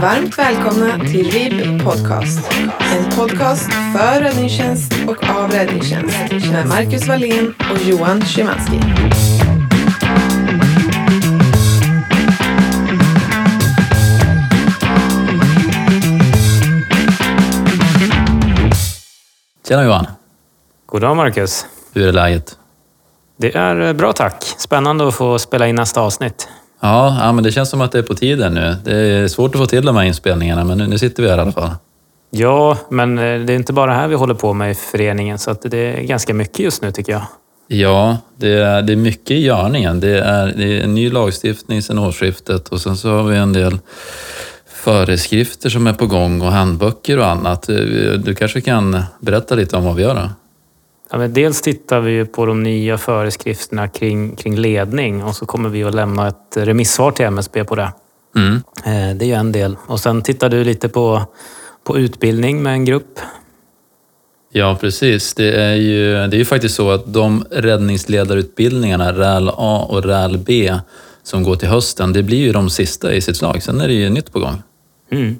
Varmt välkomna till RIB Podcast. En podcast för räddningstjänst och av räddningstjänst med Marcus Wallén och Johan Szymanski. Tjena Johan! God dag Marcus. Hur är läget? Det är eh, bra tack. Spännande att få spela in nästa avsnitt. Ja, ja, men det känns som att det är på tiden nu. Det är svårt att få till de här inspelningarna, men nu, nu sitter vi här i alla fall. Ja, men eh, det är inte bara här vi håller på med i föreningen, så att det är ganska mycket just nu tycker jag. Ja, det är, det är mycket i görningen. Det är, det är en ny lagstiftning sedan årsskiftet och sen så har vi en del föreskrifter som är på gång och handböcker och annat. Du du kanske kan berätta lite om vad vi gör då? Ja, men dels tittar vi på de nya föreskrifterna kring, kring ledning och så kommer vi att lämna ett remissvar till MSB på det. Mm. Eh, Det är ju en del. Och sen tittar du lite på, på utbildning med en grupp. Ja, precis. Det är, ju, det är ju faktiskt så att de räddningsledarutbildningarna, RÄL A och RÄL B, som går till hösten, det blir ju de sista i sitt slag. Sen är det ju nytt på gång. Mm.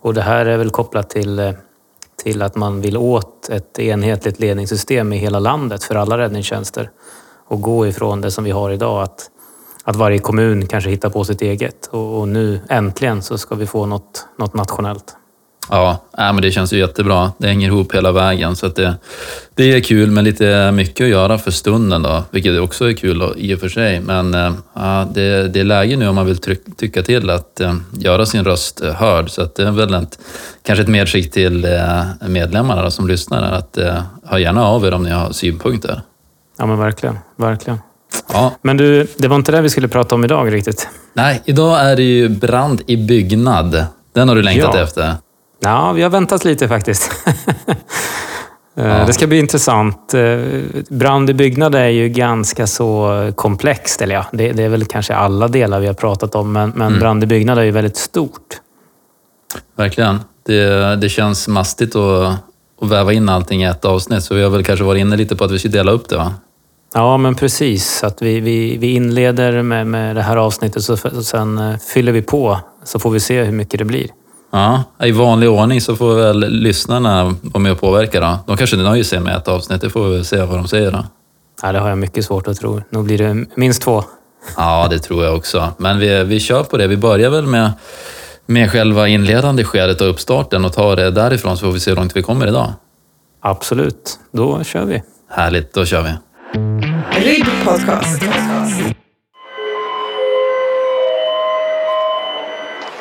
Och det här är väl kopplat till, eh, till att man vill åt ett enhetligt ledningssystem i hela landet för alla räddningstjänster. Och gå ifrån det som vi har idag, att, att varje kommun kanske hittar på sitt eget. Och, och nu äntligen så ska vi få något, något nationellt. Ja, men det känns ju jättebra. Det hänger ihop hela vägen. Så det, det är kul med lite mycket att göra för stunden, då, vilket också är kul då, i och för sig. Men ja, det, det är läge nu om man vill tryck, tycka till att eh, göra sin röst eh, hörd. Så det är väl ett, kanske ett medskick till eh, medlemmarna då, som lyssnar, att eh, hör gärna av er om ni har synpunkter. Ja men verkligen, verkligen. Ja, Men du, det var inte det vi skulle prata om idag riktigt. nej, idag är det ju brand i byggnad. Den har du längtat Ja. efter. Ja, vi har väntat lite faktiskt. Eh, Det ska bli intressant. Eh, Brand i byggnad är ju ganska så komplext. Eller ja, det, det är väl kanske alla delar vi har pratat om, men, men brand i byggnad är ju väldigt stort. Verkligen. Det, det känns mastigt att, att väva in allting i ett avsnitt, så vi har väl kanske varit inne lite på att vi ska dela upp det, va? Ja, men precis. Att vi, vi, vi inleder med, med det här avsnittet och sen eh, fyller vi på så får vi se hur mycket det blir. Ja, i vanlig ordning så får väl lyssnarna vara med och påverka då. De kanske nöjer sig med ett avsnitt, det får vi se vad de säger då. Ja, det har jag mycket svårt att tro. Nu blir det minst två. Ja, det tror jag också. Men vi, vi kör på det. Vi börjar väl med, med själva inledande skedet och uppstarten och tar det därifrån så får vi se hur långt vi kommer idag. Absolut. Då kör vi. Härligt, då kör vi. RIB Podcast.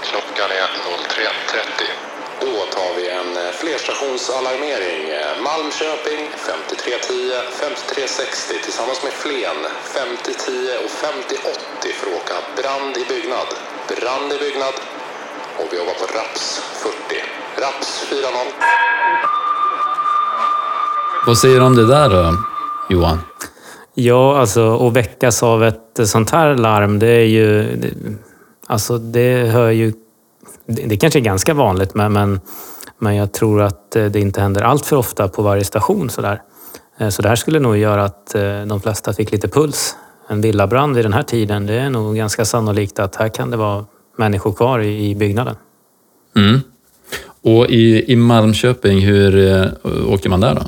Klockan är 03.30. Då tar vi en eh, Eh, Malmköping 5310 5360 tillsammans med Flen 5010 och 5080 för att åka brand i byggnad. Brand i byggnad. Och vi jobbar på RAPS 40. RAPS 40. Vad säger du om det där då, Johan? Ja, alltså att väckas av ett sånt här larm, det är ju... Det, alltså det hör ju... Det, det kanske är ganska vanligt, men, men, men jag tror att eh, det inte händer allt för ofta på varje station. Så, där. Eh, så det här skulle nog göra att eh, de flesta fick lite puls. En villabrand vid den här tiden, det är nog ganska sannolikt att här kan det vara människor kvar i, byggnaden. Mm. Och i, i Malmköping, hur åker man där då?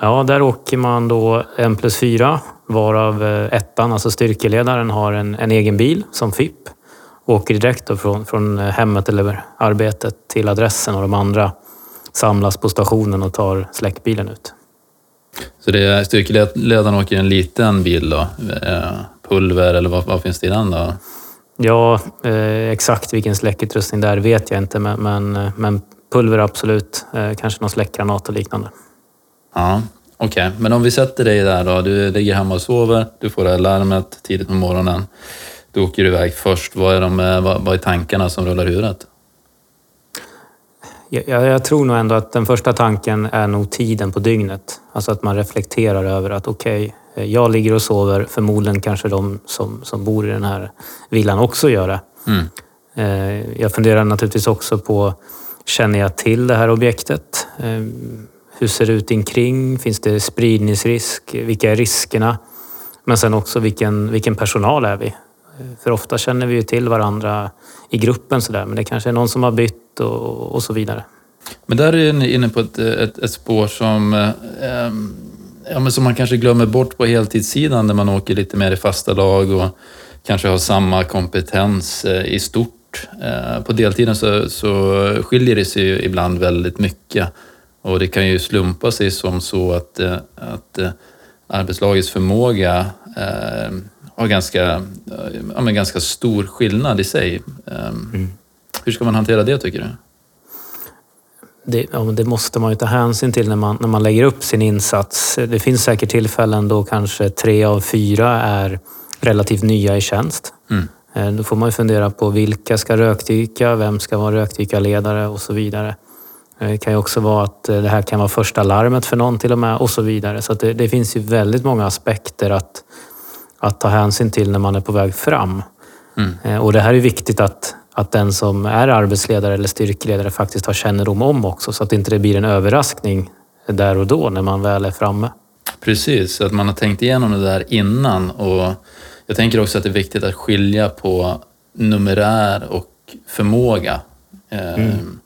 Ja, där åker man då en plus fyra, varav ettan, alltså styrkeledaren, har en, en egen bil som FIP. Åker direkt från, från hemmet eller arbetet till adressen och de andra samlas på stationen och tar släckbilen ut. Så det är styrkeledaren åker i en liten bil då? Eh, Pulver eller vad, vad finns det i den då? Ja, eh, exakt vilken släckutrustning där vet jag inte, men, men, eh, men pulver absolut. Eh, kanske någon släckgranat och liknande. Ja, okej. Men om vi sätter dig där då. Du ligger hemma och sover, du får det här larmet tidigt på morgonen. Du åker iväg först. Vad är, de, eh, vad, är tankarna som rullar huvudet? Jag, jag tror nog ändå att den första tanken är nog tiden på dygnet. Alltså att man reflekterar över att okej, eh, jag ligger och sover. Förmodligen kanske de som, som bor i den här villan också gör det. Mm. Eh, Jag funderar naturligtvis också på, känner jag till det här objektet? Hur ser det ut omkring? Finns det spridningsrisk? Vilka är riskerna? Men sen också vilken, vilken personal är vi? För ofta känner vi ju till varandra i gruppen sådär, men det kanske är någon som har bytt och, och så vidare. Men där är ni inne på ett, ett, ett spår som, eh, ja, men som man kanske glömmer bort på heltidssidan när man åker lite mer i fasta lag och kanske har samma kompetens eh, i stort. Eh, på deltiden så, så skiljer det sig ju ibland väldigt mycket och det kan ju slumpa sig som så att, eh, att eh, arbetslagets förmåga eh, har ganska, ja, men ganska stor skillnad i sig. Mm. Hur ska man hantera det tycker du? Det, ja, det, måste man ju ta hänsyn till när man, när man lägger upp sin insats. Det finns säkert tillfällen då kanske tre av fyra är relativt nya i tjänst. Mm. Då får man ju fundera på vilka ska rökdyka, vem ska vara rökdykarledare och så vidare. Det kan ju också vara att det här kan vara första larmet för någon till och med och så vidare. Så det, det, finns ju väldigt många aspekter att, att ta hänsyn till när man är på väg fram. Mm. Och det här är viktigt att, att den som är arbetsledare eller styrkeledare faktiskt har kännedom om också så att inte det blir en överraskning där och då när man väl är framme. Precis, att man har tänkt igenom det där innan och jag tänker också att det är viktigt att skilja på numerär och förmåga. Mm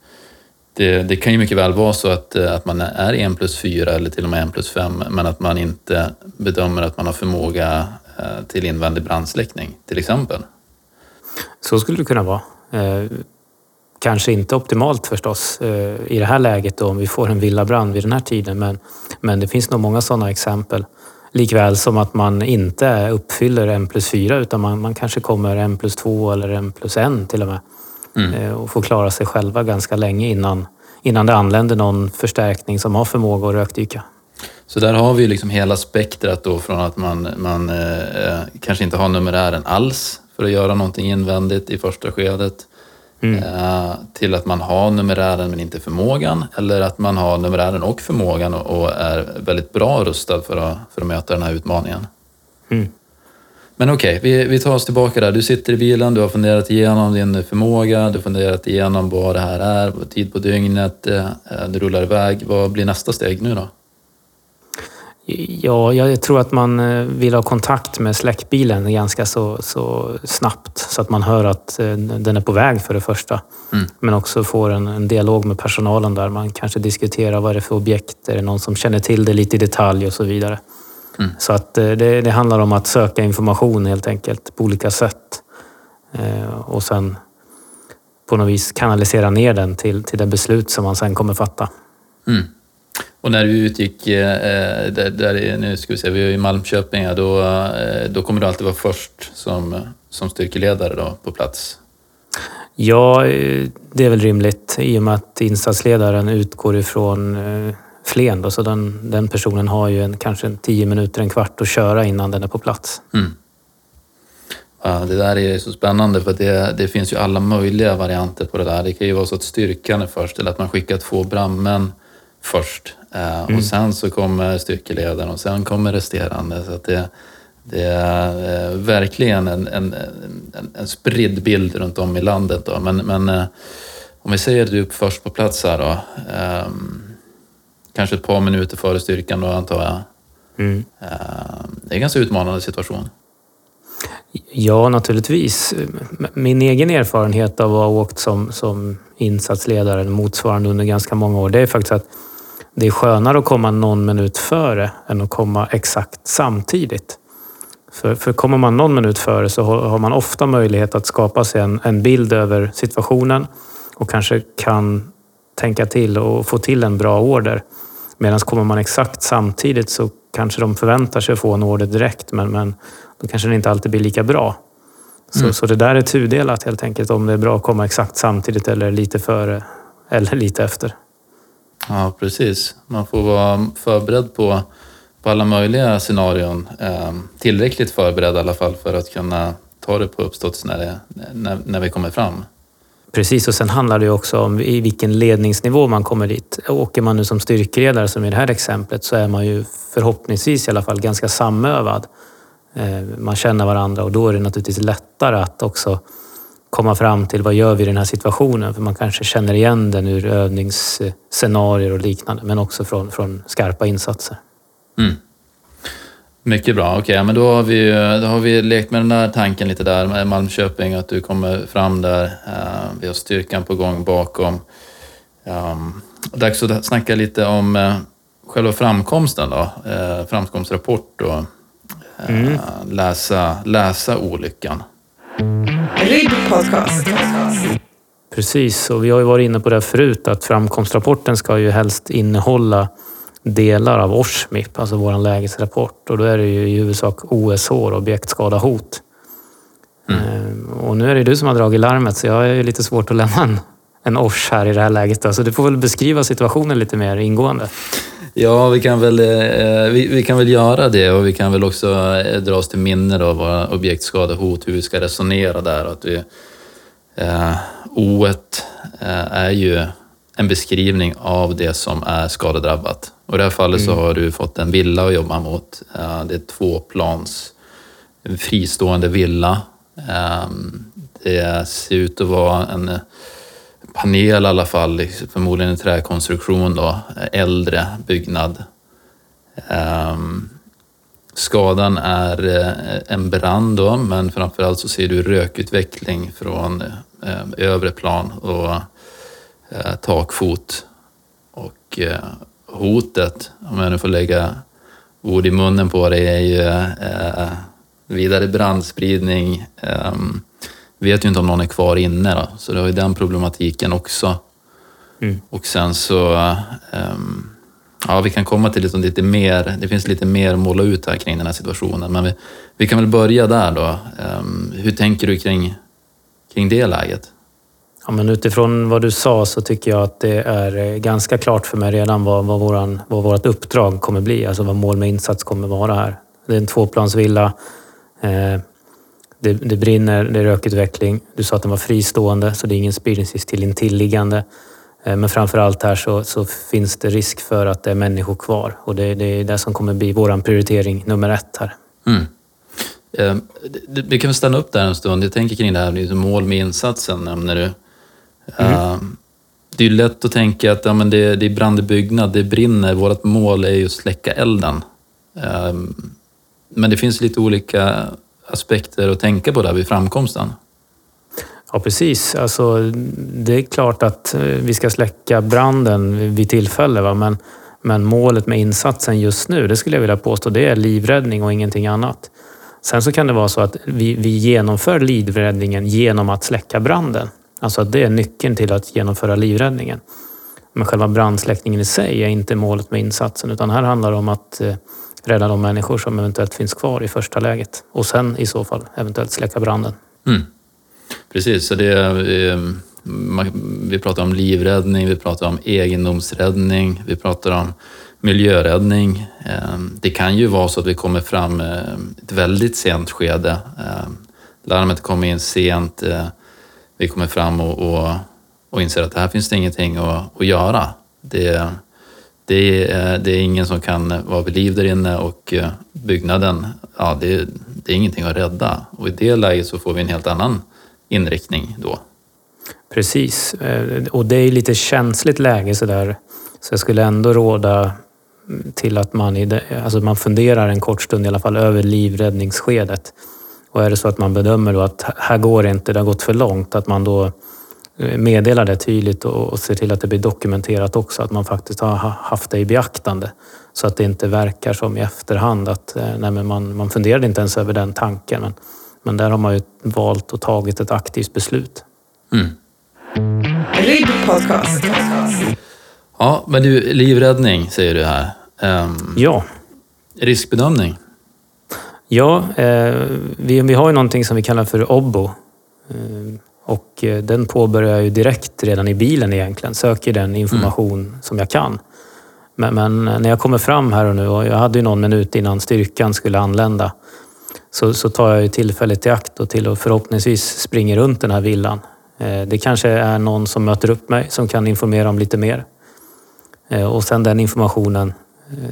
det, det, kan ju mycket väl vara så att, eh, att man är en plus fyra eller till och med en plus fem men att man inte bedömer att man har förmåga eh, till invändig brandsläckning till exempel. Så skulle det kunna vara. Eh, kanske inte optimalt förstås i det här läget då, om vi får en villabrand vid den här tiden men, men det finns nog många sådana exempel. Likväl som att man inte uppfyller en plus fyra utan man, man kanske kommer en plus två eller en plus en till och med. Mm. Eh, och får klara sig själva ganska länge innan, innan det anländer någon förstärkning som har förmåga att rökdyka. Så där har vi liksom hela spektrat då från att man, man eh, kanske inte har numerären alls för att göra någonting invändigt i första skedet mm. eh, till att man har numerären men inte förmågan eller att man har numerären och förmågan och, och är väldigt bra rustad för att, för att möta den här utmaningen. Mm. Men okej, okay, vi, vi tar oss tillbaka där. Du sitter i bilen, du har funderat igenom din förmåga, du har funderat igenom vad det här är, tid på dygnet, eh, du rullar iväg. Vad blir nästa steg nu då? Ja, jag tror att man eh, vill ha kontakt med släckbilen ganska så, så snabbt så att man hör att eh, den är på väg för det första. Mm. Men också får en, en, dialog med personalen där man kanske diskuterar vad det är för objekt, är det någon som känner till det lite i detalj och så vidare. Mm. Så att eh, det, det, handlar om att söka information helt enkelt på olika sätt. Och sen på något vis kanalisera ner den till, till det beslut som man sen kommer fatta. Mm. Och när du utgick, eh, där, där, nu ska vi se, vi är i Malmköping, då, då kommer du alltid vara först som, som styrkeledare då, på plats? Ja, det är väl rimligt i och med att insatsledaren utgår ifrån Flen. Då, så den, den personen har ju en, kanske en tio minuter, en kvart att köra innan den är på plats. Mm. Ja, det där är så spännande för det, det finns ju alla möjliga varianter på det där. Det kan ju vara så att styrkan är först eller att man skickar två brandmän först eh, mm. och sen så kommer styrkeledaren och sen kommer resterande. Så att det, det är eh, verkligen en, en, en, en spridd bild runt om i landet. Då. Men, men eh, om vi säger att du är först på plats här då. Um, kanske ett par minuter före styrkan då antar jag. Mm. Eh, det är en ganska utmanande situation. Ja, naturligtvis. Min egen erfarenhet av att ha åkt som, som insatsledare motsvarande under ganska många år, det är faktiskt att det är skönare att komma någon minut före än att komma exakt samtidigt. För, för kommer man någon minut före så har man ofta möjlighet att skapa sig en, en bild över situationen och kanske kan tänka till och få till en bra order. Medan kommer man exakt samtidigt så kanske de förväntar sig att få en order direkt men, men då kanske den inte alltid blir lika bra. Så, mm. så det där är tudelat helt enkelt om det är bra att komma exakt samtidigt eller lite före eller lite efter. Ja, precis. Man får vara förberedd på, på alla möjliga scenarion. Eh, tillräckligt förberedd i alla fall för att kunna ta det på uppstått när, när, när vi kommer fram. Precis, och sen handlar det också om i vilken ledningsnivå man kommer dit. Åker man nu som styrkeledare, som i det här exemplet, så är man ju förhoppningsvis i alla fall ganska samövad. Ehm, man känner varandra och då är det naturligtvis lättare att också komma fram till vad gör vi i den här situationen? För man kanske känner igen den ur övningsscenarier och liknande, men också från, från skarpa insatser. Mm. Mycket bra. Okej, men då har, vi, då har vi lekt med den där tanken lite där med Malmköping, att du kommer fram där. Eh, vi har styrkan på gång bakom. Um, dags att snacka lite om eh, själva framkomsten då. Eh, framkomstrapport och eh, läsa, läsa olyckan. RIB Podcast. Precis, och vi har ju varit inne på det förut att framkomstrapporten ska ju helst innehålla delar av OSHMIP, alltså vår lägesrapport. Och då är det ju i huvudsak OSH, objektskada hot. Mm. Och nu är det du som har dragit larmet så jag har ju lite svårt att lämna en, en OSH här i det här läget. Då. Så du får väl beskriva situationen lite mer ingående. Ja, vi kan, väl, eh, vi, vi, kan väl göra det och vi kan väl också eh, dra oss till minne då våra objektskadehot, hur vi ska resonera där. Att vi, eh, O eh, är ju en beskrivning av det som är skadedrabbat. Och I det här fallet mm. så har du fått en villa att jobba mot. Eh, det är tvåplans, en fristående villa. Eh, det ser ut att vara en panel i alla fall, förmodligen en träkonstruktion då, eh, äldre byggnad. Um, skadan är eh, en brand då, men framförallt så ser du rökutveckling från um, övre plan och uh, takfot. Och hotet, om jag nu får lägga ord i munnen på det, är ju vidare brandspridning, um, vet ju inte om någon är kvar inne då, så det har ju den problematiken också. Mm. Och sen så, um, ja vi kan komma till lite, lite mer, det finns lite mer att måla ut här kring den här situationen, men vi, vi kan väl börja där då. Um, hur tänker du kring, kring det läget? Ja, men utifrån vad du sa så tycker jag att det är eh, ganska klart för mig redan vad, vad, våran, vad vårt uppdrag kommer bli, alltså vad mål med insats kommer vara här. Det är en tvåplansvilla. Eh, det, det, brinner, det är rökutveckling. Du sa att den var fristående, så det är ingen spridningsrisk till intilliggande. Eh, men framför allt här så, så, finns det risk för att det är människor kvar och det, det är det som kommer bli vår prioritering nummer ett här. Mm. Eh, vi kan väl stanna upp där en stund. Jag tänker kring det här mål med insatsen, nämner du. Mm. Uh, det är lätt att tänka att ja, men det, det är brand i byggnad, det brinner. Vårt mål är ju att släcka elden. Men det finns lite olika aspekter att tänka på där vid framkomsten? Ja, precis. Alltså, det är klart att eh, vi ska släcka branden vid tillfälle, va? Men, men målet med insatsen just nu, det skulle jag vilja påstå, det är livräddning och ingenting annat. Sen så kan det vara så att vi, vi genomför livräddningen genom att släcka branden. Alltså att det är nyckeln till att genomföra livräddningen. Men själva brandsläckningen i sig är inte målet med insatsen, utan här handlar det om att eh, rädda de människor som eventuellt finns kvar i första läget och sen i så fall eventuellt släcka branden. Mm. Precis, så det eh, vi pratar om livräddning, vi pratar om egendomsräddning, vi pratar om miljöräddning. Eh, det kan ju vara så att vi kommer fram i ett väldigt sent skede. Larmet kommer in sent, vi kommer fram och, och, och inser att här finns det ingenting att, att göra. Det, det är, det är ingen som kan vara vid liv där inne och eh, byggnaden, ja, det, det är ingenting att rädda. Och i det läget så får vi en helt annan inriktning då. Precis, eh, och det är lite känsligt läge sådär. Så jag skulle ändå råda till att man, i det, alltså man funderar en kort stund i alla fall över livräddningsskedet. Och är det så att man bedömer då att här går det inte, det har gått för långt, att man då meddela det tydligt och se till att det blir dokumenterat också, att man faktiskt har haft det i beaktande. Så att det inte verkar som i efterhand att eh, nej, man, man funderade inte ens över den tanken. Men, men där har man ju valt och tagit ett aktivt beslut. Mm. Ja, men du, livräddning säger du här. Um, ja. Riskbedömning? Ja, eh, vi, vi har ju någonting som vi kallar för OBBO. Eh, och eh, den påbörjar jag ju direkt redan i bilen egentligen. Söker den information mm. som jag kan. Men, men, när jag kommer fram här och nu, och jag hade ju någon minut innan styrkan skulle anlända, så, så tar jag ju tillfället i akt och till och förhoppningsvis springer runt den här villan. Eh, det kanske är någon som möter upp mig som kan informera om lite mer. Eh, och sen den informationen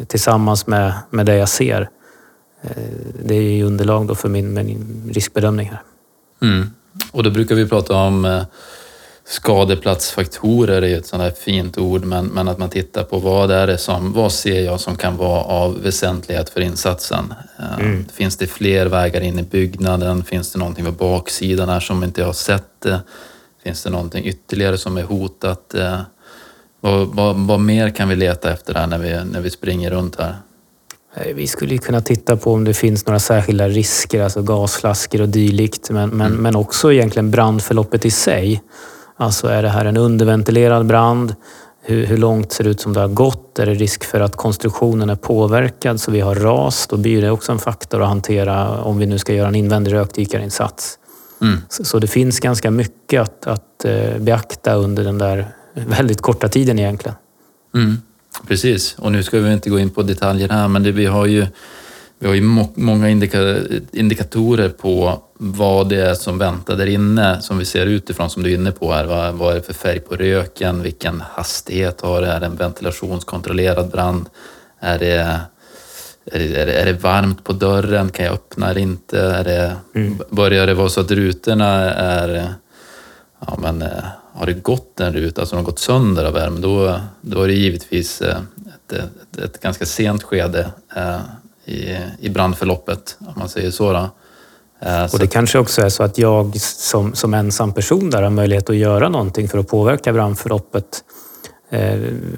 tillsammans med, med det jag ser. Det är ju underlag då för min, min riskbedömning här. Mm. Och då brukar vi prata om eh, skadeplatsfaktorer är ju ett sånt här fint ord, men, men att man tittar på vad är det som, vad ser jag som kan vara av väsentlighet för insatsen? Eh, Mm. Finns det fler vägar in i byggnaden? Finns det någonting på baksidan här som inte jag har sett? Finns det någonting ytterligare som är hotat? Eh, Vad, vad, vad mer kan vi leta efter här när vi, när vi springer runt här? Eh, Vi skulle kunna titta på om det finns några särskilda risker, alltså gasflaskor och dylikt, men, men, men också egentligen brandförloppet i sig. Alltså är det här en underventilerad brand? Hur, hur långt ser det ut som det har gått? Är det risk för att konstruktionen är påverkad så vi har ras? Då blir det också en faktor att hantera om vi nu ska göra en invändig rökdykarinsats. Mm. Så, så det finns ganska mycket att, att eh, beakta under den där väldigt korta tiden egentligen. Mm, precis, och nu ska vi inte gå in på detaljer här, men det, vi har ju, vi har ju må, många indika, indikatorer på vad det är som väntar där inne, som vi ser utifrån, som du är inne på här. Vad, vad är det för färg på röken? Vilken hastighet har det? Är det en ventilationskontrollerad brand? Är det, är det, är det, är det varmt på dörren? Kan jag öppna eller inte? Är det, Börjar det vara så att rutorna är ja, men, eh, har det gått en ruta som har gått sönder av värme, då, då är det givetvis eh, ett, ett, ett ganska sent skede eh, i, i brandförloppet, om man säger så. Då. Eh, Och det kanske också är så att jag som, som ensam person där har möjlighet att göra någonting för att påverka brandförloppet.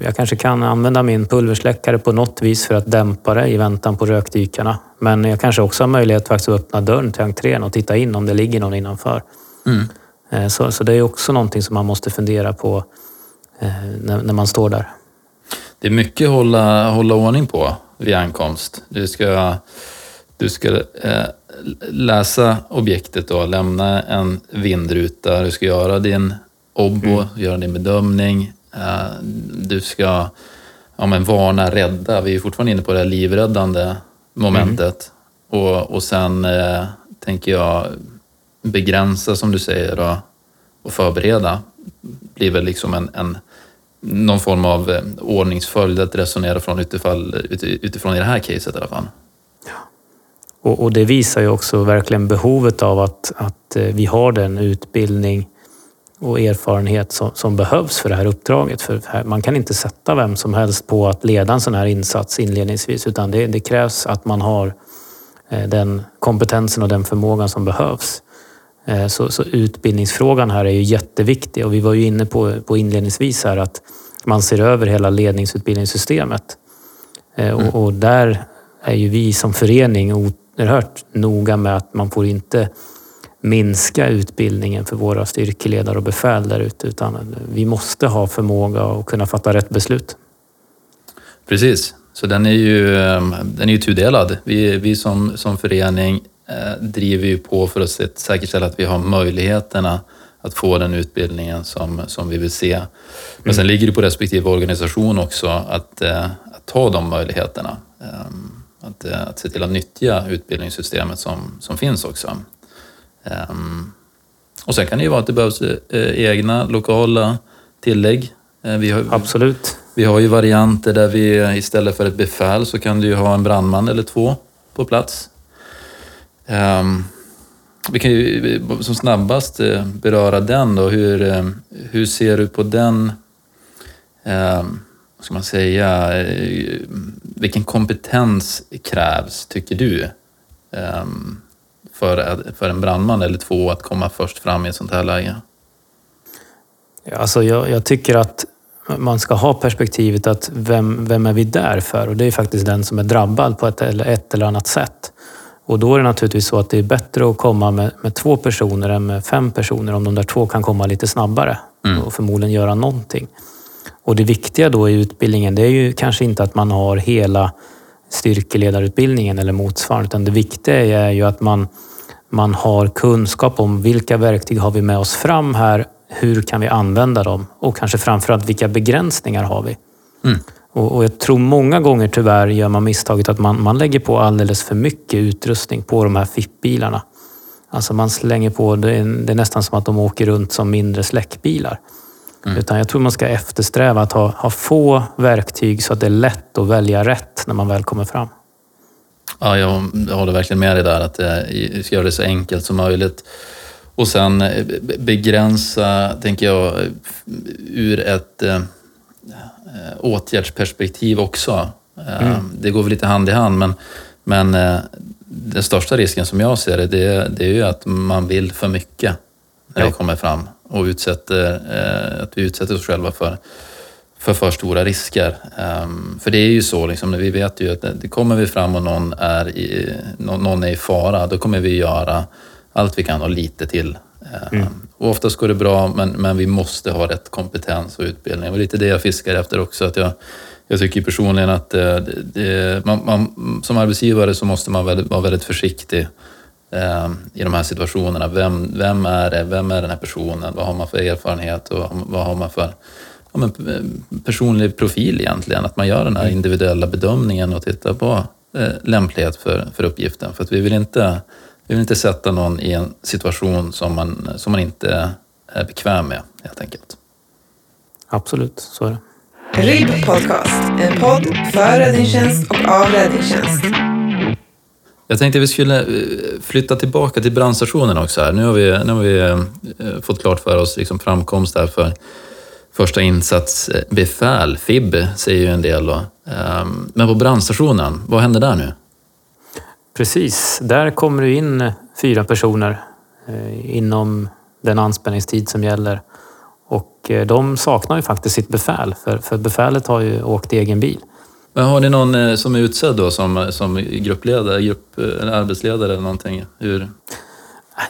Jag kanske kan använda min pulversläckare på något vis för att dämpa det i väntan på rökdykarna. Men jag kanske också har möjlighet faktiskt att öppna dörren till entrén och titta in om det ligger någon innanför. Mm. Eh, Så, så det är också någonting som man måste fundera på eh, när, när man står där. Det är mycket att hålla, hålla ordning på vid ankomst. Du ska, du ska eh, läsa objektet och lämna en vindruta. Du ska göra din obbo, göra din bedömning. Du ska ja, men varna, rädda. Vi är fortfarande inne på det här livräddande momentet. Och, och sen eh, tänker jag begränsa, som du säger, och, och förbereda. blir väl liksom en, en någon form av eh, ordningsföljd att resonera från utifall, utifrån i det här caset i alla fall. Och, och det visar ju också verkligen behovet av att, att eh, vi har den utbildning och erfarenhet som, som behövs för det här uppdraget. För här, man kan inte sätta vem som helst på att leda en sån här insats inledningsvis utan det, det krävs att man har eh, den kompetensen och den förmågan som behövs. Eh, Så, så utbildningsfrågan här är ju jätteviktig och vi var ju inne på, på inledningsvis här att man ser över hela ledningsutbildningssystemet. Eh, Och, och där är ju vi som förening oerhört noga med att man får inte minska utbildningen för våra styrkeledare och befäl där ute utan vi måste ha förmåga att kunna fatta rätt beslut. Precis, så den är ju, eh, den är ju tudelad. Vi, vi som, som förening driver ju på för att säkerställa att vi har möjligheterna att få den utbildningen som, som vi vill se. Men sen ligger det på respektive organisation också att, eh, att ta de möjligheterna. Ehm, Att, eh, att se till att nyttja utbildningssystemet som, som finns också. Och sen kan det ju vara att det behövs eh, egna lokala tillägg. Eh, Vi har, Absolut. vi har ju varianter där vi istället för ett befäl så kan du ju ha en brandman eller två på plats. Ehm, vi kan ju som snabbast eh, beröra den då. Hur, eh, hur ser du på den, ehm, vad ska man säga, eh, vilken kompetens krävs tycker du ehm, för, för en brandman eller två att komma först fram i ett sånt här läge? Alltså jag, jag tycker att man ska ha perspektivet att vem, vem är vi där för? Och det är faktiskt den som är drabbad på ett eller, ett eller annat sätt. Och då är det naturligtvis så att det är bättre att komma med, med två personer än med fem personer om de där två kan komma lite snabbare och förmodligen göra någonting. Och det viktiga då i utbildningen det är ju kanske inte att man har hela styrkeledarutbildningen eller motsvarande utan det viktiga är ju att man, man har kunskap om vilka verktyg har vi med oss fram här, hur kan vi använda dem och kanske framförallt vilka begränsningar har vi? Och, och jag tror många gånger tyvärr gör man misstaget att man, man lägger på alldeles för mycket utrustning på de här FIP-bilarna. Alltså man slänger på, det är, det är nästan som att de åker runt som mindre släckbilar. Utan jag tror man ska eftersträva att ha, ha få verktyg så att det är lätt att välja rätt när man väl kommer fram. Ja, jag, jag håller verkligen med dig där att eh, göra det så enkelt som möjligt. Och sen eh, be- begränsa, tänker jag, ur ett eh, åtgärdsperspektiv också. Eh, Det går väl lite hand i hand, men, men eh, den största risken som jag ser det, det, det är ju att man vill för mycket när det Ja. kommer fram och utsätter, eh, att vi utsätter oss själva för, för för stora risker. Ehm, för det är ju så, liksom, vi vet ju att det, det kommer vi fram och någon är, i, någon, är i fara, då kommer vi göra allt vi kan och lite till. Ehm, och oftast går det bra, men, men vi måste ha rätt kompetens och utbildning. Och lite det jag fiskar efter också. Att jag, jag tycker personligen att eh, det, det, man, man, som arbetsgivare så måste man väldigt, vara väldigt försiktig eh, i de här situationerna. Vem, vem är det? Vem är den här personen? Vad har man för erfarenhet och vad har man för ja, men, eh, personlig profil egentligen? Att man gör den här individuella bedömningen och tittar på eh, lämplighet för, för uppgiften. För att vi vill inte vi vill inte sätta någon i en situation som man, som man inte är bekväm med, helt enkelt. Absolut, så är det. RIB Podcast, en podd för räddningstjänst och av räddningstjänst. Jag tänkte vi skulle eh, flytta tillbaka till brandstationen också. Här. Nu har vi, nu har vi eh, fått klart för oss liksom framkomst där för första insatsbefäl, FIB, säger ju en del. Då. Ehm, Men på brandstationen, vad händer där nu? Precis, där kommer det in fyra personer eh, inom den anspänningstid som gäller. Och eh, de saknar ju faktiskt sitt befäl, för, för befälet har ju åkt egen bil. Men har ni någon eh, som är utsedd då som, som gruppledare, grupp, eller arbetsledare eller någonting? Hur?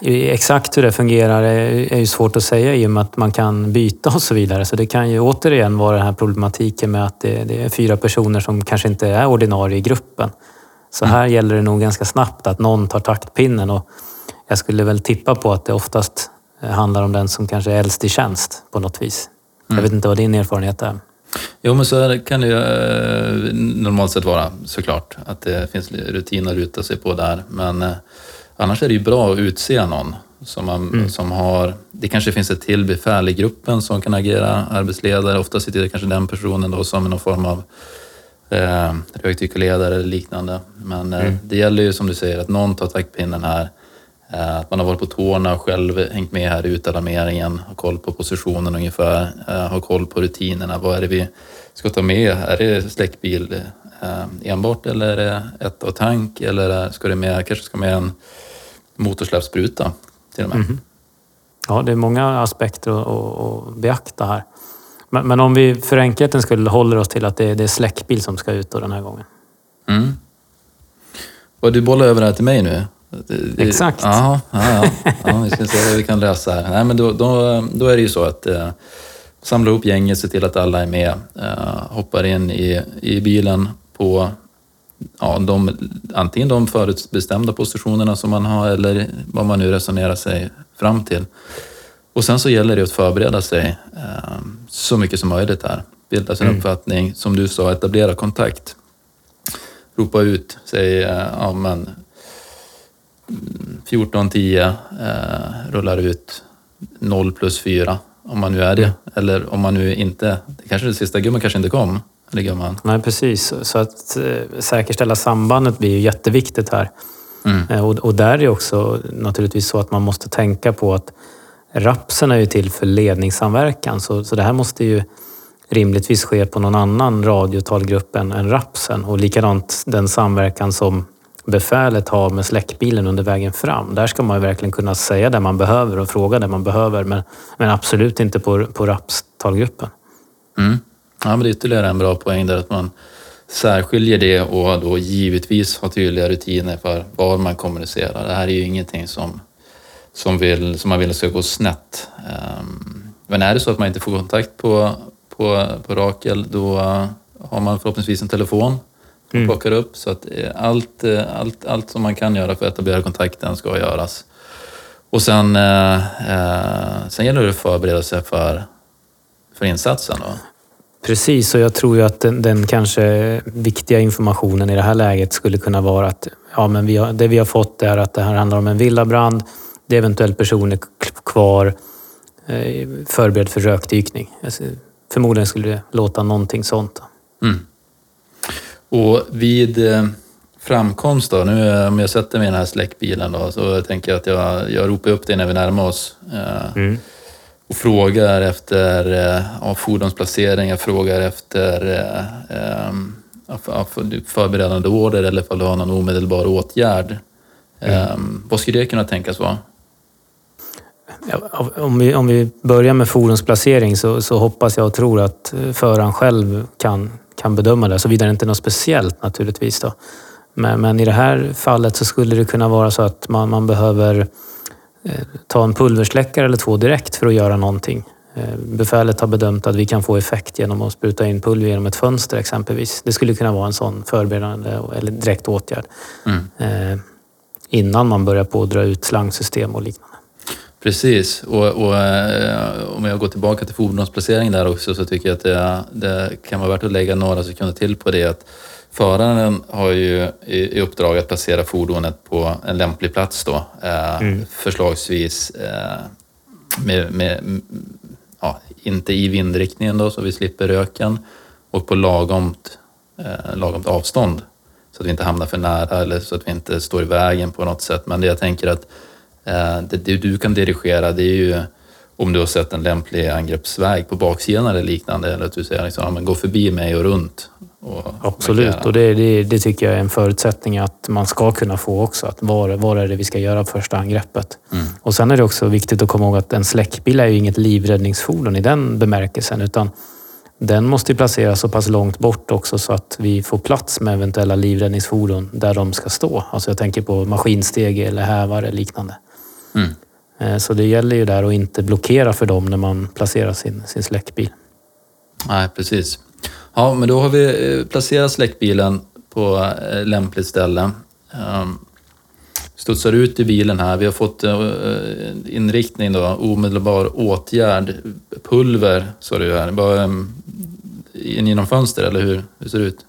Exakt hur det fungerar är är ju svårt att säga i och med att man kan byta och så vidare. Så det kan ju återigen vara den här problematiken med att det, det är fyra personer som kanske inte är ordinarie i gruppen. Så här gäller det nog ganska snabbt att någon tar taktpinnen och jag skulle väl tippa på att det oftast eh, handlar om den som kanske är äldst i tjänst på något vis. Jag vet inte vad din erfarenhet är. Jo, men så kan det ju eh, normalt sett vara såklart. Att det finns rutiner att luta sig på där. Men eh, annars är det ju bra att utse någon som, man, som har... Det kanske finns ett till befäl i gruppen som kan agera arbetsledare. Ofta sitter det kanske den personen då som någon form av eh, rökdykarledare eller liknande. Men eh, det gäller ju som du säger att någon tar taktpinnen här. Eh, att man har varit på tårna och själv hängt med här i utalarmeringen, har koll på positionen ungefär, eh, har koll på rutinerna. Vad är det vi ska ta med? Är det släckbil eh, enbart eller är det ett och tank? Eller ska det med, kanske ska med en motorsläppsspruta till och med? Ja, det är många aspekter att, att, att beakta här. Men, men om vi för enkelhetens skull håller oss till att det är, det är släckbil som ska ut då den här gången. Mm. Och du bollar över det här till mig nu? Exakt. Ja, ja, ja. ja, vi ska se vad vi kan lösa här. Nej, men då, då, då är det ju så att eh, samla ihop gänget, se till att alla är med, eh, hoppar in i, i bilen på ja, de, antingen de förutbestämda positionerna som man har eller vad man nu resonerar sig fram till. Och sen så gäller det att förbereda sig eh, så mycket som möjligt här. Bilda sin uppfattning, som du sa, etablera kontakt ropa ut, säg eh, ja, men 14.10 eh, rullar ut 0 plus 4 om man nu är det. Eller om man nu inte, det kanske det sista gumman kanske inte kom. Eller gumman. Nej, precis. Så att eh, säkerställa sambandet blir ju jätteviktigt här. Mm. Eh, Och, och där är det också naturligtvis så att man måste tänka på att rapsen är ju till för ledningssamverkan. Så, så det här måste ju rimligtvis ske på någon annan radiotalgrupp än, än rapsen. Och likadant den samverkan som befälet har med släckbilen under vägen fram. Där ska man ju verkligen kunna säga det man behöver och fråga det man behöver. Men, men absolut inte på, på rapstalgruppen. Mm. Ja, men det är ytterligare en bra poäng där att man särskiljer det och då givetvis har tydliga rutiner för var man kommunicerar. Det här är ju ingenting som, som, vill, som man vill ska gå snett. Ehm, Men är det så att man inte får kontakt på, på, på Rakel, då har man förhoppningsvis en telefon som plockar upp. Så att eh, allt, eh, allt, allt som man kan göra för att etablera kontakten ska göras. Och sen, eh, sen gäller det att förbereda sig för, för insatsen. Då. Precis, och jag tror ju att den, den kanske viktiga informationen i det här läget skulle kunna vara att ja, men vi har, det vi har fått är att det här handlar om en villabrand. Det är eventuellt personer kvar. Eh, förberedd för rökdykning. Alltså, Förmodligen skulle det låta någonting sånt. Mm. Och vid, eh, framkomst då. Nu eh, om jag sätter mig i den här släckbilen då, så tänker jag att jag, jag ropar upp dig när vi närmar oss. Mm. och frågar efter ja, fordonsplacering, jag frågar efter ehm, ja, för- förberedande order eller ifall du har någon omedelbar åtgärd. Ehm, vad skulle det kunna tänkas vara? Om vi, om vi börjar med fordonsplacering så, så hoppas jag och tror att eh, föraren själv kan, kan bedöma det, såvida det inte är något speciellt naturligtvis. Då. Men, men i det här fallet så skulle det kunna vara så att man, man behöver eh, ta en pulversläckare eller två direkt för att göra någonting. Eh, Befälet har bedömt att vi kan få effekt genom att spruta in pulver genom ett fönster exempelvis. Det skulle kunna vara en sån förberedande eller direkt åtgärd. Mm. Eh, innan man börjar på att dra ut slangsystem och liknande. Precis, och, och eh, om jag går tillbaka till fordonsplacering där också så tycker jag att det, det kan vara värt att lägga några sekunder till på det. Att föraren har ju i, i uppdrag att placera fordonet på en lämplig plats då. Eh, Förslagsvis eh, med, med, mm, ja, inte i vindriktningen då så vi slipper röken och på lagomt, eh, lagomt avstånd. Så att vi inte hamnar för nära eller så att vi inte står i vägen på något sätt. Men det jag tänker att Det, det du kan dirigera det är ju om du har sett en lämplig angreppsväg på baksidan eller liknande. Eller att du säger liksom, ja, men gå förbi mig och runt. Och Absolut, markera. och det, det, det tycker jag är en förutsättning att man ska kunna få också. Att var, var är det vi ska göra första angreppet? Mm. Och Sen är det också viktigt att komma ihåg att en släckbil är ju inget livräddningsfordon i den bemärkelsen. Utan den måste placeras så pass långt bort också så att vi får plats med eventuella livräddningsfordon där de ska stå. Alltså jag tänker på maskinstege eller hävare eller liknande. Mm. Eh, Så det gäller ju där att inte blockera för dem när man placerar sin, sin släckbil. Nej, precis. Ja, men då har vi eh, placerat släckbilen på eh, lämpligt ställe. Um, studsar ut i bilen här. Vi har fått inriktning då, omedelbar åtgärd, pulver, sa du här. Bara, um, in genom fönster, eller hur, hur ser det ut?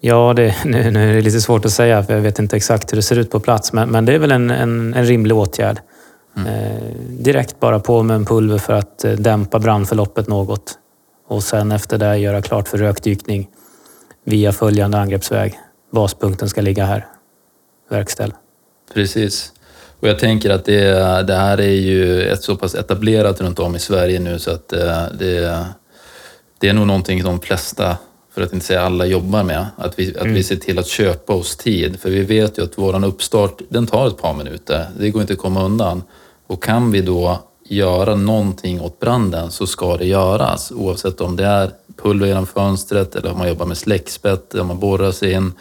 Ja, det, nu, nu är det lite svårt att säga för jag vet inte exakt hur det ser ut på plats. Men, men det är väl en, en, en rimlig åtgärd. Eh, direkt bara på med en pulver för att eh, dämpa brandförloppet något. Och sen efter det göra klart för rökdykning via följande angreppsväg. Baspunkten ska ligga här. Verkställ. Precis. Och jag tänker att det, det här är ju ett så pass etablerat runt om i Sverige nu så att eh, det, det är nog någonting de flesta, för att inte säga alla, jobbar med. Att vi, att vi ser till att köpa oss tid. För vi vet ju att våran uppstart, den tar ett par minuter. Det går inte att komma undan. Och kan vi då göra någonting åt branden så ska det göras. Oavsett om det är pulver genom fönstret eller om man jobbar med släckspett, om man borrar sig in,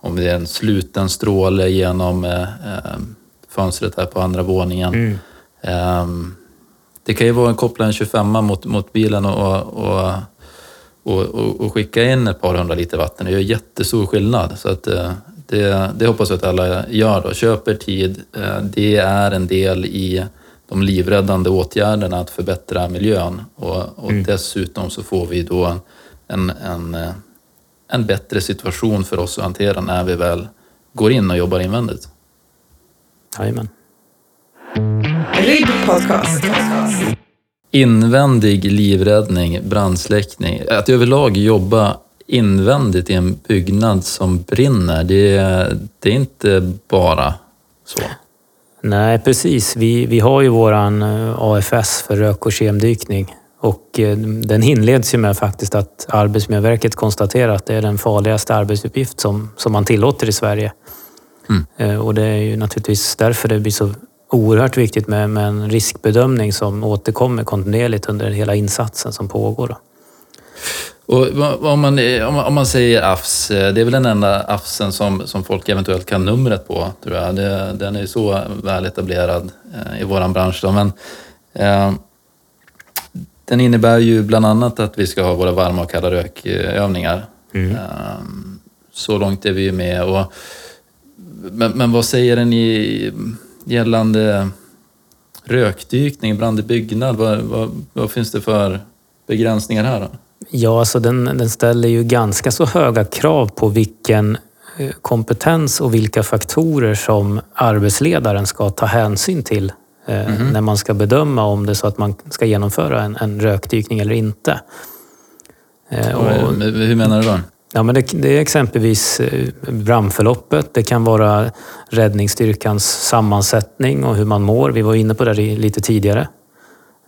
om det är en sluten stråle genom eh, eh, fönstret här på andra våningen. Ehm, det kan ju vara en koppla en 25 mot, mot bilen och, och, och, och, och skicka in ett par hundra liter vatten. Det gör jättestor skillnad. Så att, eh, det, det hoppas jag att alla gör då. Köper tid. Eh, Det är en del i de livräddande åtgärderna att förbättra miljön. Och, och dessutom så får vi då en, en, eh, en bättre situation för oss att hantera när vi väl går in och jobbar invändigt. Jajamän. RIB Podcast. Invändig livräddning, brandsläckning. Att överlag jobba invändigt i en byggnad som brinner, det, det är inte bara så. Nej, precis. Vi, vi har ju våran eh, AFS för rök och kemdykning. Och eh, den inleds ju med faktiskt att Arbetsmiljöverket konstaterar att det är den farligaste arbetsuppgift som, som man tillåter i Sverige. Mm. Eh, Och det är ju naturligtvis därför det blir så oerhört viktigt med, med en riskbedömning som återkommer kontinuerligt under hela insatsen som pågår. Då. Och vad om, man, om, man, säger AFS, eh, det är väl den enda AFSen som, som folk eventuellt kan numret på, tror jag. Det, den är så väl etablerad eh, i våran bransch. Då. Men, eh, den innebär ju bland annat att vi ska ha våra varma och kalla rökövningar. Mm. Eh, så långt är vi ju med. Och, men, men vad säger den i gällande rökdykning, brand i byggnad? Vad, vad, vad finns det för begränsningar här? Då? Ja, alltså den, den ställer ju ganska så höga krav på vilken eh, kompetens och vilka faktorer som arbetsledaren ska ta hänsyn till eh, när man ska bedöma om det är så att man ska genomföra en, en rökdykning eller inte. Eh, och, hur menar du då? Ja, men det, det är exempelvis brandförloppet. Det kan vara räddningsstyrkans sammansättning och hur man mår. Vi var inne på det lite tidigare.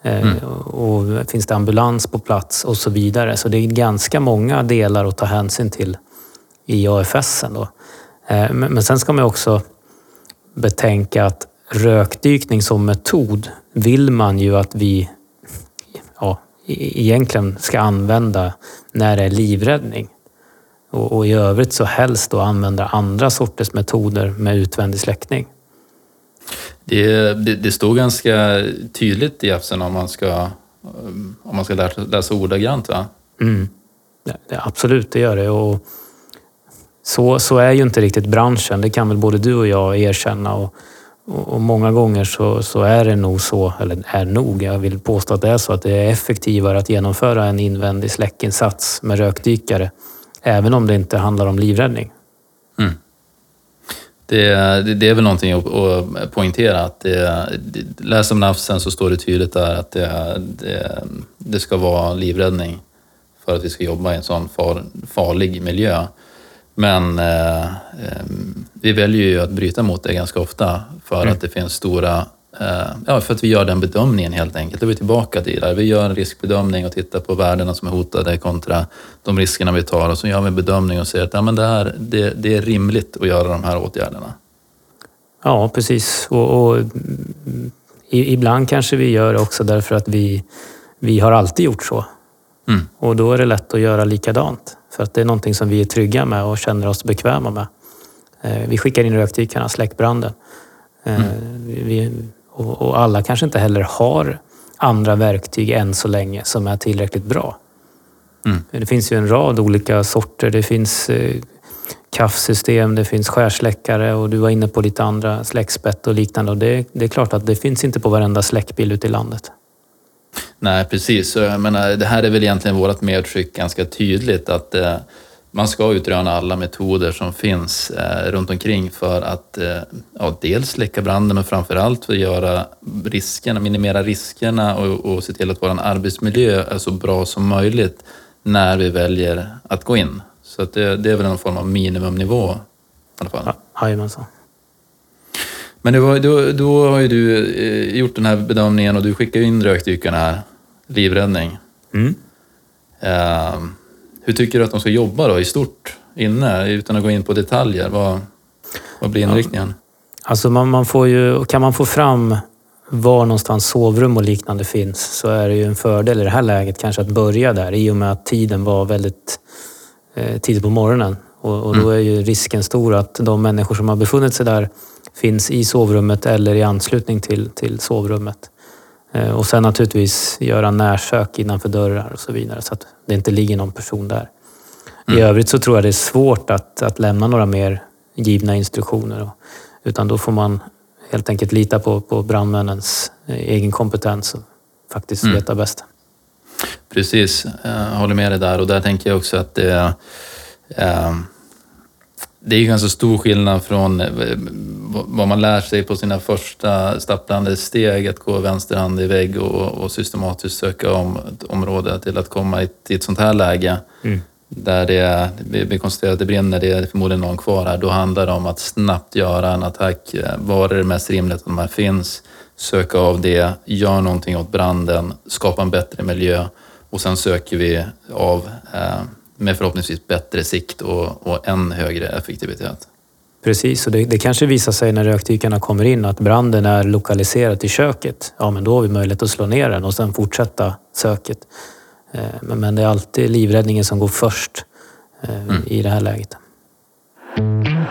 Eh, mm. Och finns det ambulans på plats och så vidare. Så det är ganska många delar att ta hänsyn till i AFS. Då. Eh, men sen ska man också betänka att rökdykning som metod vill man ju att vi ja, egentligen ska använda när det är livräddning. Och, och i övrigt så helst då använda andra sorters metoder med utvändig släckning. Det, det, det står ganska tydligt i EFSen om man ska, om man ska läsa, läsa ordagrant va? Mm. Ja, absolut, det gör det. Och så, så är ju inte riktigt branschen, det kan väl både du och jag erkänna. Och, och, och många gånger så, så, är det nog så, eller är nog, jag vill påstå att det är så, att det är effektivare att genomföra en invändig släckinsats med rökdykare Även om det inte handlar om livräddning. Mm. Det, det, det, är väl någonting att, att poängtera. Att det, läs om nafsen så står det tydligt där att det, det, det, ska vara livräddning för att vi ska jobba i en sån far, farlig miljö. Men eh, vi väljer ju att bryta mot det ganska ofta för mm. att det finns stora Eh, ja, för att vi gör den bedömningen helt enkelt. Då är vi tillbaka till det. Vi gör en riskbedömning och tittar på värdena som är hotade kontra de riskerna vi tar och så gör vi en bedömning och säger att ja, men det, här, det, det är rimligt att göra de här åtgärderna. Ja, precis. Och, och ibland kanske vi gör det också därför att vi, vi har alltid gjort så. Mm. Och då är det lätt att göra likadant. För att det är någonting som vi är trygga med och känner oss bekväma med. Eh, vi skickar in rökdykarna, släck branden. Eh, mm. Vi, och, och, alla kanske inte heller har andra verktyg än så länge som är tillräckligt bra. Mm. Det finns ju en rad olika sorter. Det finns eh, kaffsystem, det finns skärsläckare och du var inne på lite andra släckspett och liknande. Och det, det är klart att det finns inte på varenda släckbil ute i landet. Nej, precis. Jag menar, det här är väl egentligen vårt medskick ganska tydligt att eh, man ska utröna alla metoder som finns eh, runt omkring för att eh, ja, dels släcka branden men framför allt för att göra riskerna, minimera riskerna och, och se till att vår arbetsmiljö är så bra som möjligt när vi väljer att gå in. Så att det, det är väl en form av minimumnivå i alla fall. Jajamensan. Men då, då, då har ju du eh, gjort den här bedömningen och du skickar in rökdykarna här, livräddning. Mm. Hur tycker du att de ska jobba då i stort inne, utan att gå in på detaljer? Vad, vad blir inriktningen? Alltså man, man får ju, kan man få fram var någonstans sovrum och liknande finns så är det ju en fördel i det här läget kanske att börja där i och med att tiden var väldigt eh, tidigt på morgonen. Och, och då mm. är ju risken stor att de människor som har befunnit sig där finns i sovrummet eller i anslutning till, till sovrummet. Eh, och sen naturligtvis göra närsök innanför dörrar och så vidare så att det inte ligger någon person där. Mm. I övrigt så tror jag det är svårt att, att lämna några mer givna instruktioner. Utan då får man helt enkelt lita på, på brandmännens eh, egen kompetens och faktiskt mm. veta bäst. Precis, jag håller med dig där och där tänker jag också att det, eh, det är ganska stor skillnad från eh, vad man lär sig på sina första stapplande steg, att gå vänsterhand i vägg och, och systematiskt söka om ett område till att komma i, till ett sånt här läge. Mm. Där det, vi konstaterar att det brinner, det är förmodligen någon kvar här. Då handlar det om att snabbt göra en attack. Var är det mest rimligt att de här finns? Söka av det, gör någonting åt branden, skapa en bättre miljö och sen söker vi av eh, med förhoppningsvis bättre sikt och, och än högre effektivitet. Precis, och det, det, kanske visar sig när rökdykarna kommer in att branden är lokaliserad till köket. Ja, men då har vi möjlighet att slå ner den och sen fortsätta söket. Eh, men, men det är alltid livräddningen som går först eh, mm. i det här läget.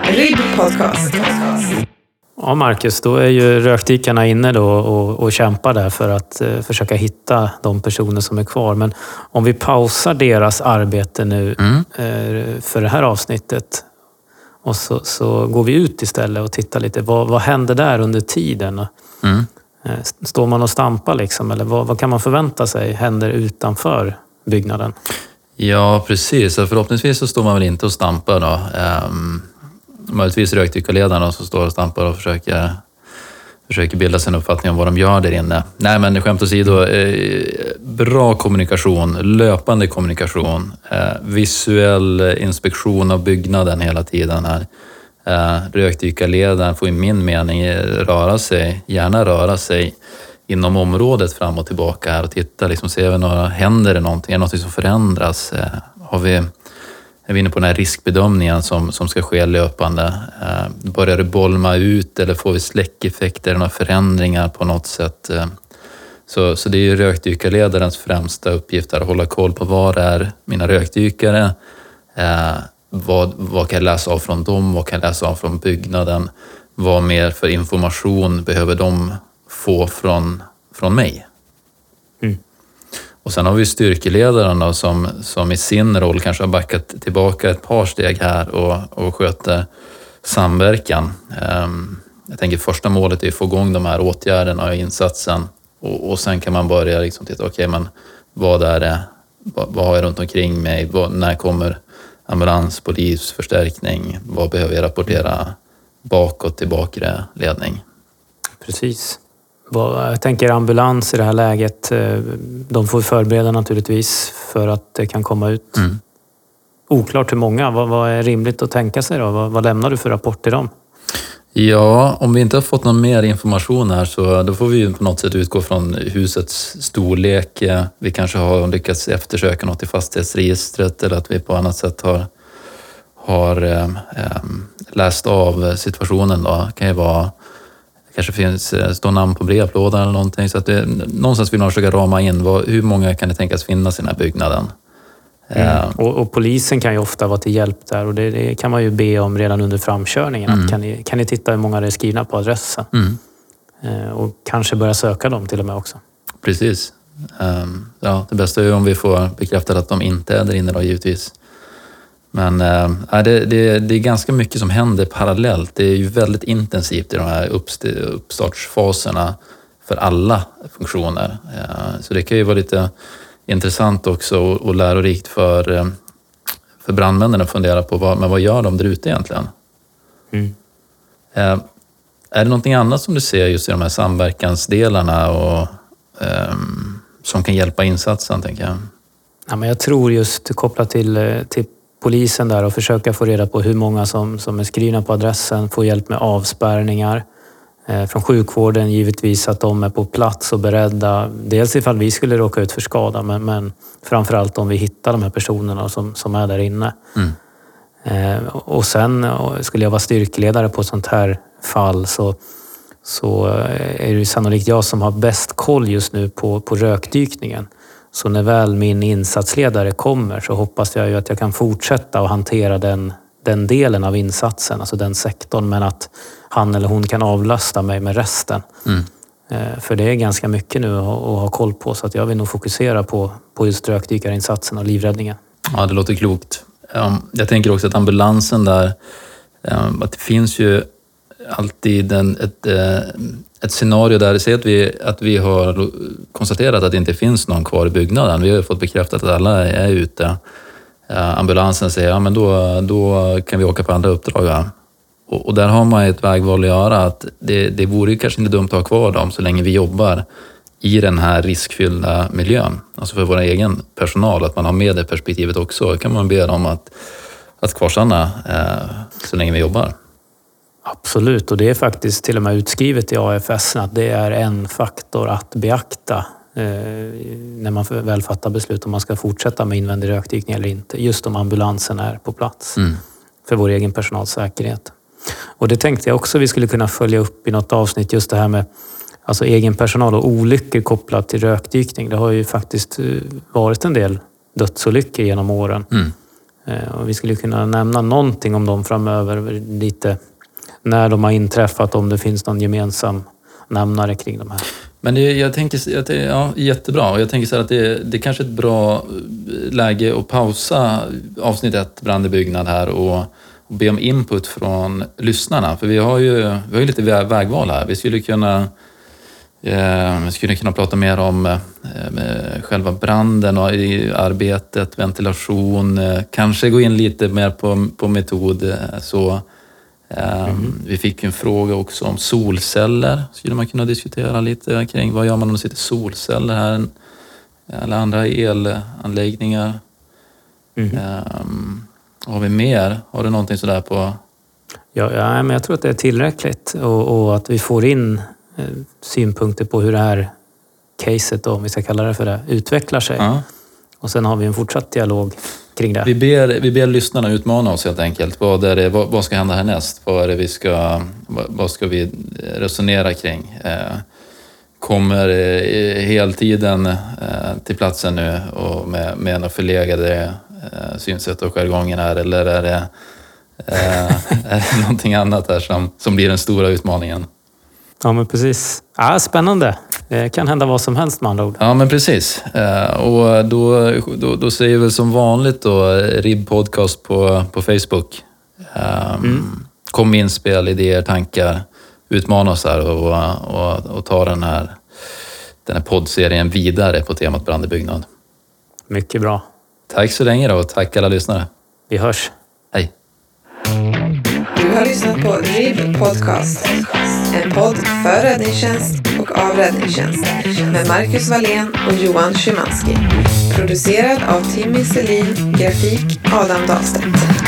RIB Podcast. Ja, Marcus, då är ju rökdykarna inne då och, och kämpar där för att eh, försöka hitta de personer som är kvar. Men om vi pausar deras arbete nu mm. eh, för det här avsnittet och så, så, går vi ut istället och tittar lite. Vad, vad händer där under tiden? Mm. Eh, står man och stampar liksom? Eller vad, vad, kan man förvänta sig händer utanför byggnaden? Ja, precis. Förhoppningsvis så står man väl inte och stampar då. Um, möjligtvis rökdykarledarna som står och stampar och försöker försöker bilda sig en uppfattning om vad de gör där inne. Nej, men skämt åsido, eh, bra kommunikation, löpande kommunikation, eh, visuell inspektion av byggnaden hela tiden här. Eh, rökdykarledaren får i min mening eh, röra sig, gärna röra sig inom området fram och tillbaka här och titta, liksom, ser vi några, händer det någonting, är det någonting som förändras? Eh, har vi, är vi inne på den här riskbedömningen som, som ska ske löpande? Eh, börjar det bolma ut eller får vi släckeffekter, några förändringar på något sätt? Eh, så, så det är ju rökdykarledarens främsta uppgift att hålla koll på var är mina rökdykare? Eh, vad, vad kan jag läsa av från dem? Vad kan jag läsa av från byggnaden? Vad mer för information behöver de få från, från mig? Mm. Och sen har vi styrkeledaren då, som, som i sin roll kanske har backat tillbaka ett par steg här och, och sköter samverkan. Ehm, jag tänker första målet är att få igång de här åtgärderna och insatsen och, och sen kan man börja liksom titta, okej okay, men vad är det, vad, vad har jag runt omkring mig, vad, när kommer ambulans, polis, förstärkning, vad behöver jag rapportera bakåt till bakre ledning? Precis. Jag tänker ambulans i det här läget, eh, de får förbereda naturligtvis för att det kan komma ut. Mm. Oklart hur många, vad, vad, är rimligt att tänka sig då? Vad, vad lämnar du för rapport till dem? Ja, om vi inte har fått någon mer information här så då får vi på något sätt utgå från husets storlek. Vi kanske har lyckats eftersöka något i fastighetsregistret eller att vi på annat sätt har, har eh, läst av situationen. Då. Det kan ju vara kanske finns, eh, står namn på brevlådan eller någonting. Så att det, någonstans vill man försöka rama in vad, hur många kan det tänkas finnas i den här byggnaden. Mm. Eh, och, och, polisen kan ju ofta vara till hjälp där och det, det kan man ju be om redan under framkörningen. Mm. Att kan, ni, kan ni titta hur många det är skrivna på adressen? Mm. Eh, och kanske börja söka dem till och med också. Precis. Um, ja, det bästa är ju om vi får bekräftat att de inte är där inne då givetvis. Men äh, det, det, det, är ganska mycket som händer parallellt. Det är ju väldigt intensivt i de här uppstartsfaserna för alla funktioner. Äh, så det kan ju vara lite intressant också och lärorikt för, eh, för brandmännen att fundera på vad, men vad gör de där ute egentligen? Mm. Eh, är det någonting annat som du ser just i de här samverkansdelarna och, um, som kan hjälpa insatsen, tänker jag? Ja, men jag tror just kopplat till, eh, till polisen där och försöka få reda på hur många som, som är skrivna på adressen, få hjälp med avspärrningar. Eh, från sjukvården givetvis att de är på plats och beredda. Dels ifall vi skulle råka ut för skada men, men framförallt om vi hittar de här personerna som, som är där inne. Mm. Eh, och sen skulle jag vara styrkeledare på ett sånt här fall så, så eh, är det sannolikt jag som har bäst koll just nu på, på rökdykningen. Så när väl min insatsledare kommer så hoppas jag ju att jag kan fortsätta att hantera den, den delen av insatsen, alltså den sektorn, men att han eller hon kan avlasta mig med resten. Mm. Eh, för det är ganska mycket nu att ha koll på så att jag vill nog fokusera på, på just rökdykarinsatsen och livräddningen. Ja, det låter klokt. Jag tänker också att ambulansen där, att det finns ju alltid en, ett, eh, ett scenario där, säg att vi, att vi har konstaterat att det inte finns någon kvar i byggnaden. Vi har fått bekräftat att alla är ute. Eh, ambulansen säger, ja men då, då kan vi åka på andra uppdrag. Ja. Och, och, där har man ett vägval att göra. Att det, det vore kanske inte dumt att ha kvar dem så länge vi jobbar i den här riskfyllda miljön. Alltså för vår egen personal, att man har med det perspektivet också. Då kan man be dem att, att kvarstanna eh, så länge vi jobbar. Absolut, och det är faktiskt till och med utskrivet i AFS att det är en faktor att beakta eh, när man väl fattar beslut om man ska fortsätta med invändig rökdykning eller inte. Just om ambulansen är på plats. Mm. För vår egen personals säkerhet. Och det tänkte jag också vi skulle kunna följa upp i något avsnitt, just det här med alltså egen personal och olyckor kopplat till rökdykning. Det har ju faktiskt eh, varit en del dödsolyckor genom åren. Mm. Eh, och vi skulle kunna nämna någonting om dem framöver, lite när de har inträffat, om det finns någon gemensam nämnare kring de här. Men det, jag tänker, ja, jättebra. Och jag tänker så att det, det är kanske är ett bra eh, läge att pausa avsnitt ett, brand i byggnad här och och be om input från lyssnarna. För vi har ju, vi har ju lite vägval här. Vi skulle kunna eh, vi skulle kunna prata mer om eh, själva branden och i arbetet, ventilation, kanske gå in lite mer på, på metod. Så, Ehm, Vi fick en fråga också om solceller. Skulle man kunna diskutera lite kring vad gör man om det sitter solceller här? Eller andra elanläggningar. Ehm, vad har vi mer? Har du någonting sådär på... Ja, ja, men jag tror att det är tillräckligt och, och att vi får in eh, synpunkter på hur det här caset, då, om vi ska kalla det för det, utvecklar sig. Ja. Och sen har vi en fortsatt dialog kring det. Vi ber, vi ber lyssnarna utmana oss helt enkelt. Vad, är det, vad, vad ska hända härnäst? Vad, är det vi ska, vad, vad ska vi resonera kring? Eh, kommer eh, heltiden eh, till platsen nu och med, med några förlegade eh, synsätt och jargonger här eller är det, eh, är det någonting annat här som, som blir den stora utmaningen? Ja, men precis. Ja, spännande. Det kan hända vad som helst med andra ord. Ja, men precis. Eh, och då, då, då säger vi väl som vanligt då, RIB Podcast på, på Facebook. Um, Kom med inspel, idéer, tankar. Utmana oss här och, och, och ta den här, den här poddserien vidare på temat brand i byggnad. Mycket bra. Tack så länge då och tack alla lyssnare. Vi hörs. Hej! Du har lyssnat på RIB Podcast. En podd för räddningstjänst och av räddningstjänst. Med Marcus Wallén och Johan Szymanski. Producerad av Timmy Selin, grafik Adam Dahlstedt.